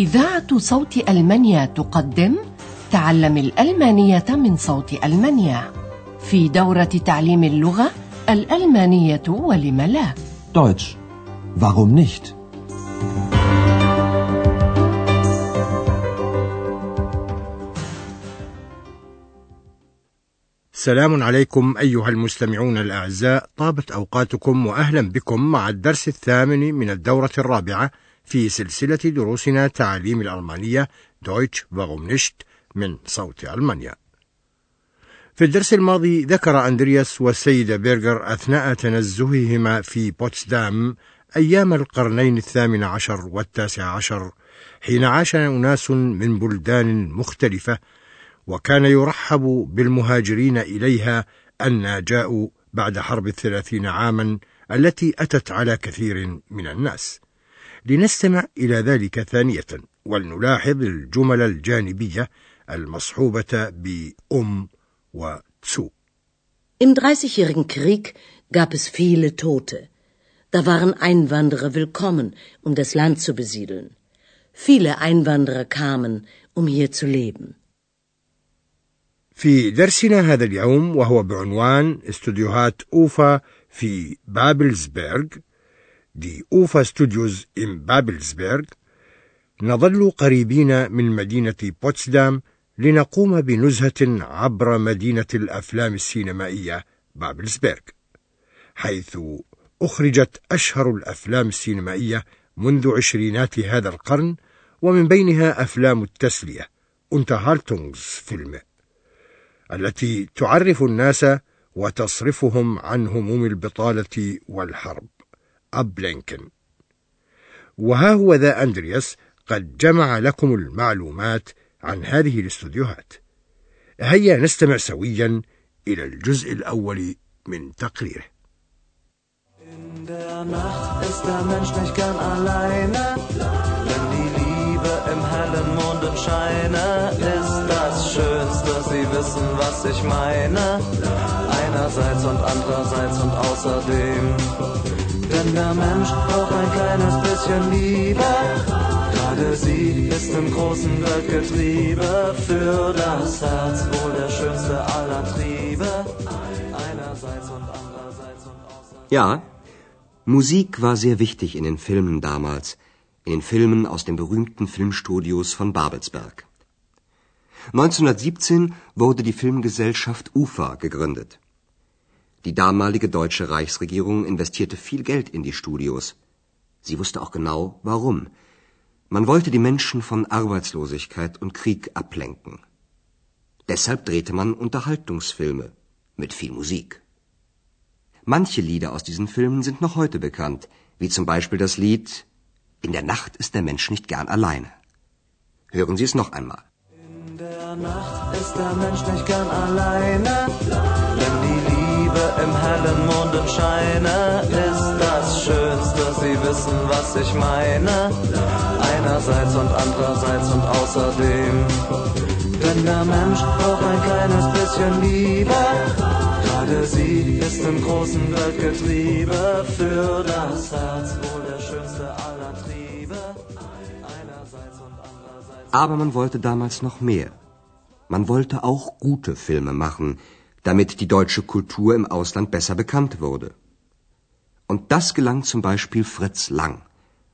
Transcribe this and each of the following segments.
إذاعة صوت ألمانيا تقدم تعلم الألمانية من صوت ألمانيا في دورة تعليم اللغة الألمانية ولم لا Deutsch. Warum nicht? سلام عليكم أيها المستمعون الأعزاء طابت أوقاتكم وأهلا بكم مع الدرس الثامن من الدورة الرابعة في سلسلة دروسنا تعليم الألمانية دويتش Warum من صوت ألمانيا. في الدرس الماضي ذكر أندرياس والسيدة بيرغر أثناء تنزههما في بوتسدام أيام القرنين الثامن عشر والتاسع عشر حين عاش أناس من بلدان مختلفة وكان يرحب بالمهاجرين إليها أن جاءوا بعد حرب الثلاثين عاما التي أتت على كثير من الناس. لنستمع إلى ذلك ثانية ولنلاحظ الجمل الجانبية المصحوبة بأم وتسو Im Dreißigjährigen Krieg gab es viele Tote. Da waren Einwanderer willkommen, um das Land zu besiedeln. Viele Einwanderer kamen, um hier zu leben. في درسنا هذا اليوم وهو بعنوان استوديوهات أوفا في بابلزبرغ die Ufa-Studios in Babelsberg نظل قريبين من مدينة بوتسدام لنقوم بنزهة عبر مدينة الأفلام السينمائية بابلزبرغ حيث أخرجت أشهر الأفلام السينمائية منذ عشرينات هذا القرن ومن بينها أفلام التسلية Unterhaltungsfilme التي تعرف الناس وتصرفهم عن هموم البطالة والحرب. أبلينكن وها هو ذا أندرياس قد جمع لكم المعلومات عن هذه الاستوديوهات. هيا نستمع سويا إلى الجزء الأول من تقريره. Was ich meine, einerseits und andererseits und außerdem. Denn der Mensch braucht ein kleines bisschen Liebe, gerade sie ist im großen Weltgetriebe, für das Herz wohl der schönste aller Triebe, einerseits und andererseits und außerdem. Ja, Musik war sehr wichtig in den Filmen damals, in den Filmen aus den berühmten Filmstudios von Babelsberg. 1917 wurde die Filmgesellschaft UFA gegründet. Die damalige deutsche Reichsregierung investierte viel Geld in die Studios. Sie wusste auch genau, warum. Man wollte die Menschen von Arbeitslosigkeit und Krieg ablenken. Deshalb drehte man Unterhaltungsfilme mit viel Musik. Manche Lieder aus diesen Filmen sind noch heute bekannt, wie zum Beispiel das Lied In der Nacht ist der Mensch nicht gern alleine. Hören Sie es noch einmal. In der Nacht ist der Mensch nicht gern alleine, Liebe im hellen Mondenscheine ist das Schönste. Sie wissen, was ich meine, einerseits und andererseits und außerdem. Denn der Mensch braucht ein kleines bisschen Liebe, gerade sie ist im großen Weltgetriebe, für das Herz wohl der schönste aller Triebe, einerseits und andererseits. Aber man wollte damals noch mehr. Man wollte auch gute Filme machen, damit die deutsche Kultur im Ausland besser bekannt wurde. Und das gelang zum Beispiel Fritz Lang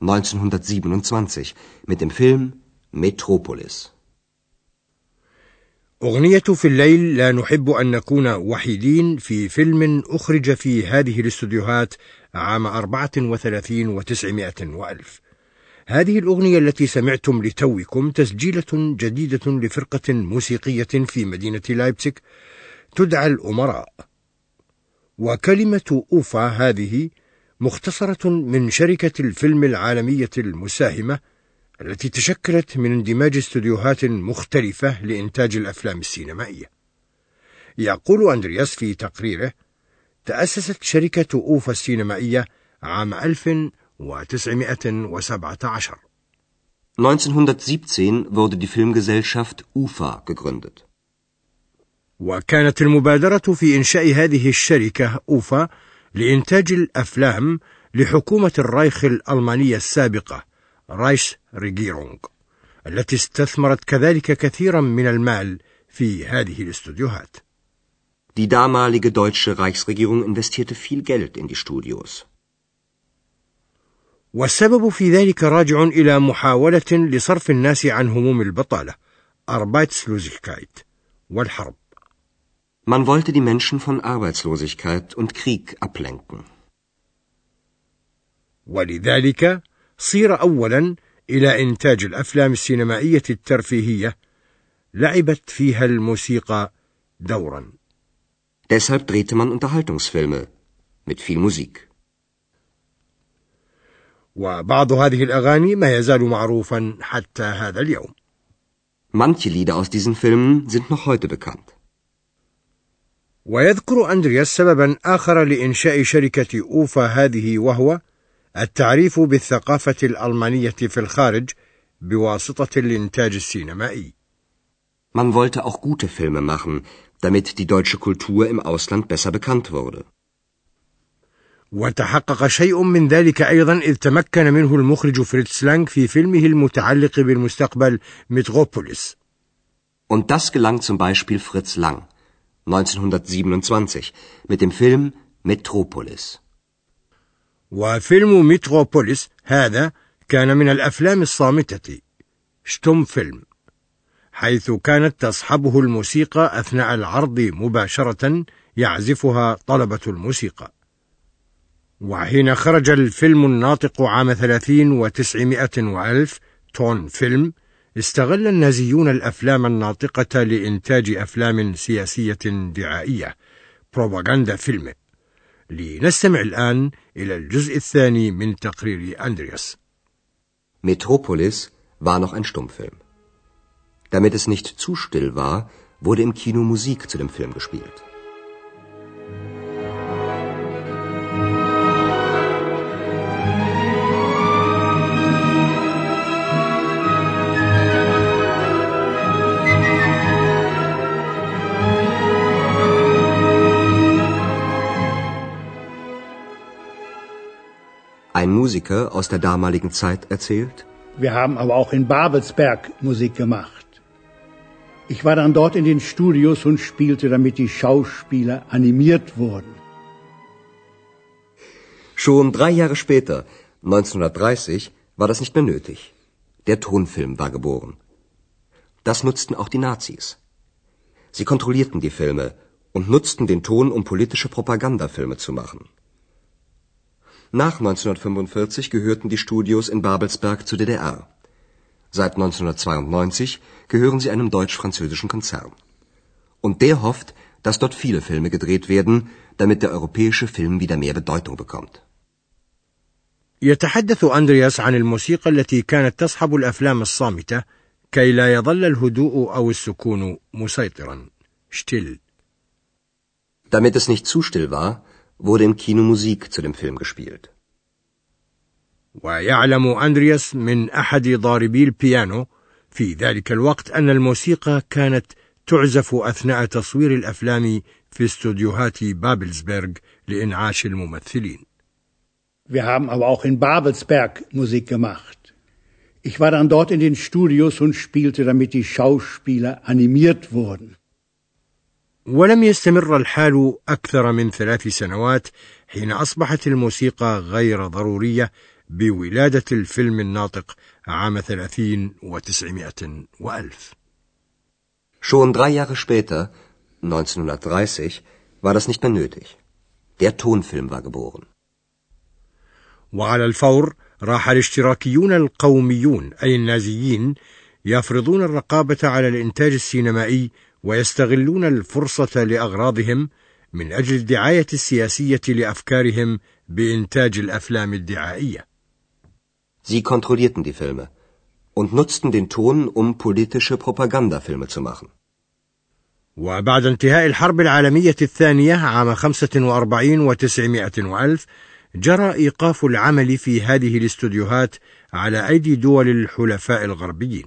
1927 mit dem Film Metropolis. أغنية في الليل لا نحب أن نكون وحيدين في فيلم أخرج في هذه الاستوديوهات عام 34 وتسعمائة وألف هذه الأغنية التي سمعتم لتوكم تسجيلة جديدة لفرقة موسيقية في مدينة لايبسك تدعى الأمراء وكلمة أوفا هذه مختصرة من شركة الفيلم العالمية المساهمة التي تشكلت من اندماج استوديوهات مختلفة لإنتاج الأفلام السينمائية. يقول أندرياس في تقريره: تأسست شركة أوفا السينمائية عام 1917. 1917 wurde die Filmgesellschaft UFA gegründet. وكانت المبادرة في إنشاء هذه الشركة أوفا لإنتاج الأفلام لحكومة الرايخ الألمانية السابقة رايش ريجيرونغ التي استثمرت كذلك كثيرا من المال في هذه الاستوديوهات. Die damalige deutsche Reichsregierung investierte viel Geld in die Studios. والسبب في ذلك راجع إلى محاولة لصرف الناس عن هموم البطالة Arbeitslosigkeit والحرب. Man wollte die Menschen von Arbeitslosigkeit und Krieg ablenken. ولذلك صير أولا إلى إنتاج الأفلام السينمائية الترفيهية لعبت فيها الموسيقى دورا. Deshalb drehte man Unterhaltungsfilme mit viel Musik. وبعض هذه الأغاني ما يزال معروفا حتى هذا اليوم. Manche Lieder aus diesen Filmen sind noch heute bekannt. ويذكر أندرياس سببا آخر لإنشاء شركة أوفا هذه وهو التعريف بالثقافة الألمانية في الخارج بواسطة الإنتاج السينمائي. Man wollte auch gute Filme machen, damit die deutsche Kultur im Ausland besser bekannt wurde. وتحقق شيء من ذلك أيضا إذ تمكن منه المخرج فريتز لانغ في فيلمه المتعلق بالمستقبل متروبوليس. Und das gelang zum Beispiel Fritz Lang 1927 mit dem Film Metropolis. وفيلم متروبوليس هذا كان من الأفلام الصامتة شتوم فيلم حيث كانت تصحبه الموسيقى أثناء العرض مباشرة يعزفها طلبة الموسيقى وحين خرج الفيلم الناطق عام ثلاثين وتسعمائة وألف تون فيلم استغل النازيون الأفلام الناطقة لإنتاج أفلام سياسية دعائية بروباغندا فيلم لنستمع الآن إلى الجزء الثاني من تقرير أندرياس Metropolis war noch ein Stummfilm. Damit es nicht zu still war, wurde im Kino Musik zu dem Film gespielt. Musiker aus der damaligen Zeit erzählt, Wir haben aber auch in Babelsberg Musik gemacht. Ich war dann dort in den Studios und spielte, damit die Schauspieler animiert wurden. Schon drei Jahre später, 1930, war das nicht mehr nötig. Der Tonfilm war geboren. Das nutzten auch die Nazis. Sie kontrollierten die Filme und nutzten den Ton, um politische Propagandafilme zu machen. Nach 1945 gehörten die Studios in Babelsberg zur DDR. Seit 1992 gehören sie einem deutsch-französischen Konzern. Und der hofft, dass dort viele Filme gedreht werden, damit der europäische Film wieder mehr Bedeutung bekommt. يتحدث أندرياس عن الموسيقى التي كانت تصحب الأفلام الصامتة كي لا يظل الهدوء أو السكون مسيطرا. still. Damit es nicht zu still war, wurde im Kino Musik zu dem Film gespielt. ويعلم أندرياس من أحد ضاربي البيانو في ذلك الوقت أن الموسيقى كانت تعزف أثناء تصوير الأفلام في استوديوهات بابلسبرغ لإنعاش الممثلين. Wir haben aber auch in Babelsberg Musik gemacht. Ich war dann dort in den Studios und spielte, damit die Schauspieler animiert wurden. ولم يستمر الحال أكثر من ثلاث سنوات حين أصبحت الموسيقى غير ضرورية بولادة الفيلم الناطق عام ثلاثين وتسعمائة وألف Schon drei Jahre später, 1930, war das nicht mehr nötig. Der Tonfilm war geboren. وعلى الفور راح الاشتراكيون القوميون أي النازيين يفرضون الرقابة على الإنتاج السينمائي ويستغلون الفرصة لأغراضهم من أجل الدعاية السياسية لأفكارهم بإنتاج الأفلام الدعائية. Sie kontrollierten die Filme und nutzten den Ton, um politische Propagandafilme zu machen. وبعد انتهاء الحرب العالمية الثانية عام 45 وتسعمائة وألف جرى إيقاف العمل في هذه الاستوديوهات على أيدي دول الحلفاء الغربيين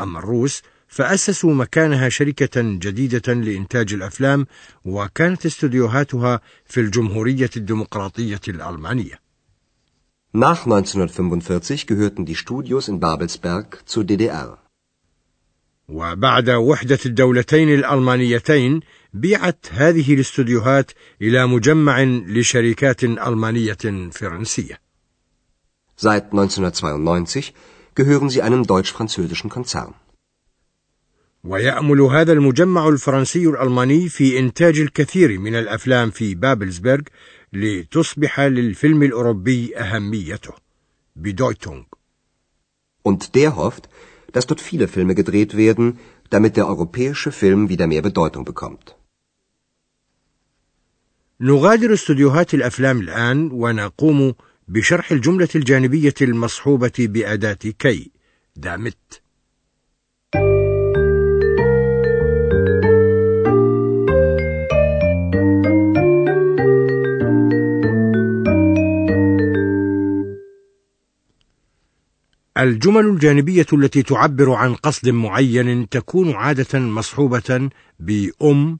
أما الروس فأسسوا مكانها شركة جديدة لإنتاج الأفلام وكانت استوديوهاتها في الجمهورية الديمقراطية الألمانية Nach 1945 gehörten die Studios in Babelsberg zur DDR. وبعد وحدة الدولتين الألمانيتين بيعت هذه الاستوديوهات إلى مجمع لشركات ألمانية فرنسية. Seit 1992 gehören sie einem deutsch-französischen Konzern. ويأمل هذا المجمع الفرنسي الألماني في إنتاج الكثير من الأفلام في بابلسبرغ لتصبح للفيلم الأوروبي أهميته. Bedeutung. Und der hofft, dass dort viele Filme gedreht werden, damit der europäische Film wieder mehr Bedeutung bekommt. نغادر استوديوهات الأفلام الآن ونقوم بشرح الجملة الجانبية المصحوبة بأداة كي دامت الجمل الجانبية التي تعبر عن قصد معين تكون عادة مصحوبة بأم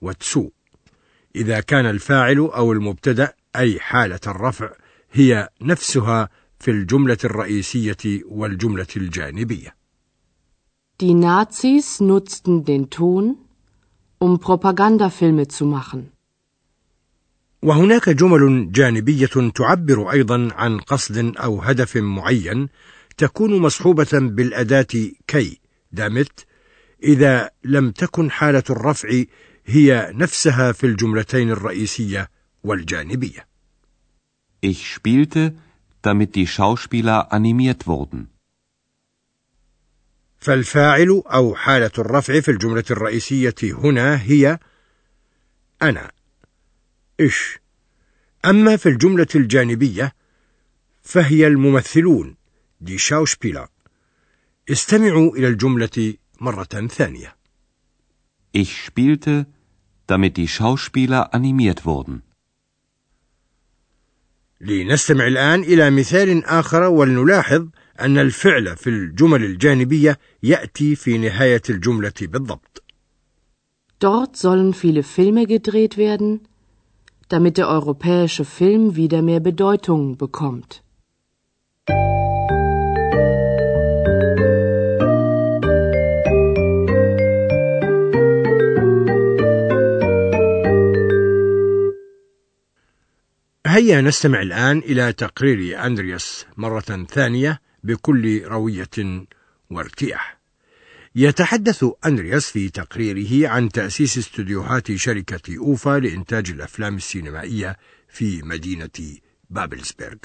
وتسو إذا كان الفاعل أو المبتدأ أي حالة الرفع هي نفسها في الجملة الرئيسية والجملة الجانبية. Die Nazis nutzten den Ton, um Propagandafilme zu machen. وهناك جمل جانبية تعبر أيضا عن قصد أو هدف معين تكون مصحوبة بالأداة كي دامت إذا لم تكن حالة الرفع هي نفسها في الجملتين الرئيسية والجانبية. Ich spielte, damit die Schauspieler animiert wurden. فالفاعل أو حالة الرفع في الجملة الرئيسية هنا هي أنا إش أما في الجملة الجانبية فهي الممثلون دي شاوشبيلا استمعوا إلى الجملة مرة ثانية Ich spielte, damit die Schauspieler animiert wurden. لنستمع الآن إلى مثال آخر ولنلاحظ أن الفعل في الجمل الجانبية يأتي في نهاية الجملة بالضبط. Dort sollen viele Filme gedreht werden, damit der europäische Film wieder mehr Bedeutung bekommt. هيا نستمع الآن إلى تقرير أندرياس مرة ثانية بكل روية وارتياح. يتحدث أندرياس في تقريره عن تأسيس استوديوهات شركة أوفا لإنتاج الأفلام السينمائية في مدينة بابلسبرغ.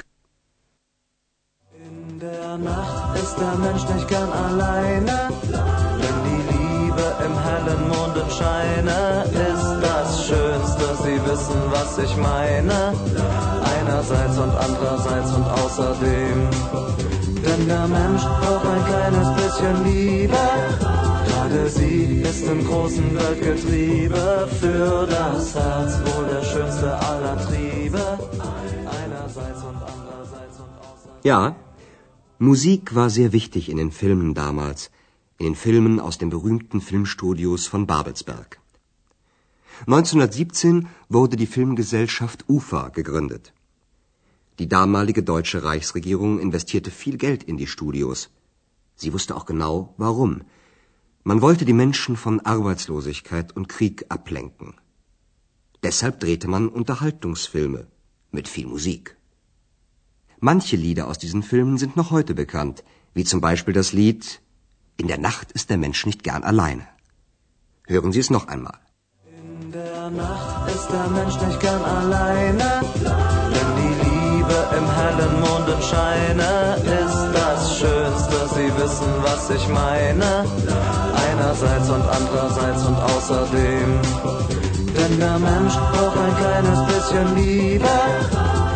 In der Nacht ist der Mensch nicht gern alleine. Wissen, was ich meine. Einerseits und andererseits und außerdem. Denn der Mensch braucht ein kleines bisschen Liebe. Gerade sie ist im großen Weltgetriebe. Für das Herz wohl der schönste aller Triebe. Einerseits und andererseits und außerdem. Ja, Musik war sehr wichtig in den Filmen damals, in den Filmen aus den berühmten Filmstudios von Babelsberg. 1917 wurde die Filmgesellschaft UFA gegründet. Die damalige deutsche Reichsregierung investierte viel Geld in die Studios. Sie wusste auch genau, warum. Man wollte die Menschen von Arbeitslosigkeit und Krieg ablenken. Deshalb drehte man Unterhaltungsfilme mit viel Musik. Manche Lieder aus diesen Filmen sind noch heute bekannt, wie zum Beispiel das Lied In der Nacht ist der Mensch nicht gern alleine. Hören Sie es noch einmal. Nacht ist der Mensch nicht gern alleine, denn die Liebe im hellen Mondenscheine ist das Schönste. Sie wissen, was ich meine. Einerseits und andererseits und außerdem. Denn der Mensch braucht ein kleines bisschen Liebe.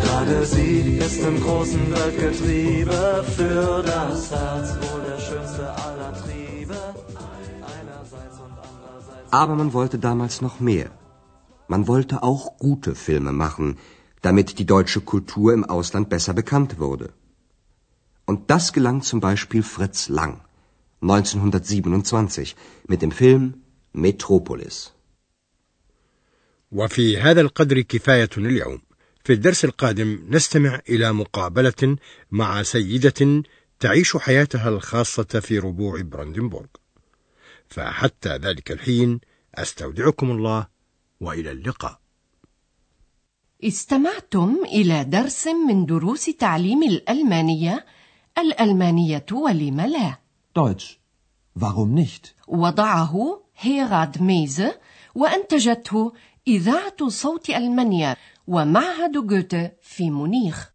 Gerade sie ist im großen Weltgetriebe für das Herz wohl der schönste aller Triebe. Aber man wollte damals noch mehr. Man wollte auch gute Filme machen, damit die deutsche Kultur im Ausland besser bekannt wurde. Und das gelang zum Beispiel Fritz Lang 1927 mit dem Film Metropolis. وفي هذا القدر كفاية اليوم. في الدرس القادم نستمع إلى مقابلة مع سيدة تعيش حياتها الخاصة في ربوع براندنبورغ. فحتى ذلك الحين أستودعكم الله وإلى اللقاء استمعتم إلى درس من دروس تعليم الألمانية الألمانية ولم لا Deutsch. Warum nicht? وضعه هيراد ميزه وأنتجته إذاعة صوت ألمانيا ومعهد جوته في مونيخ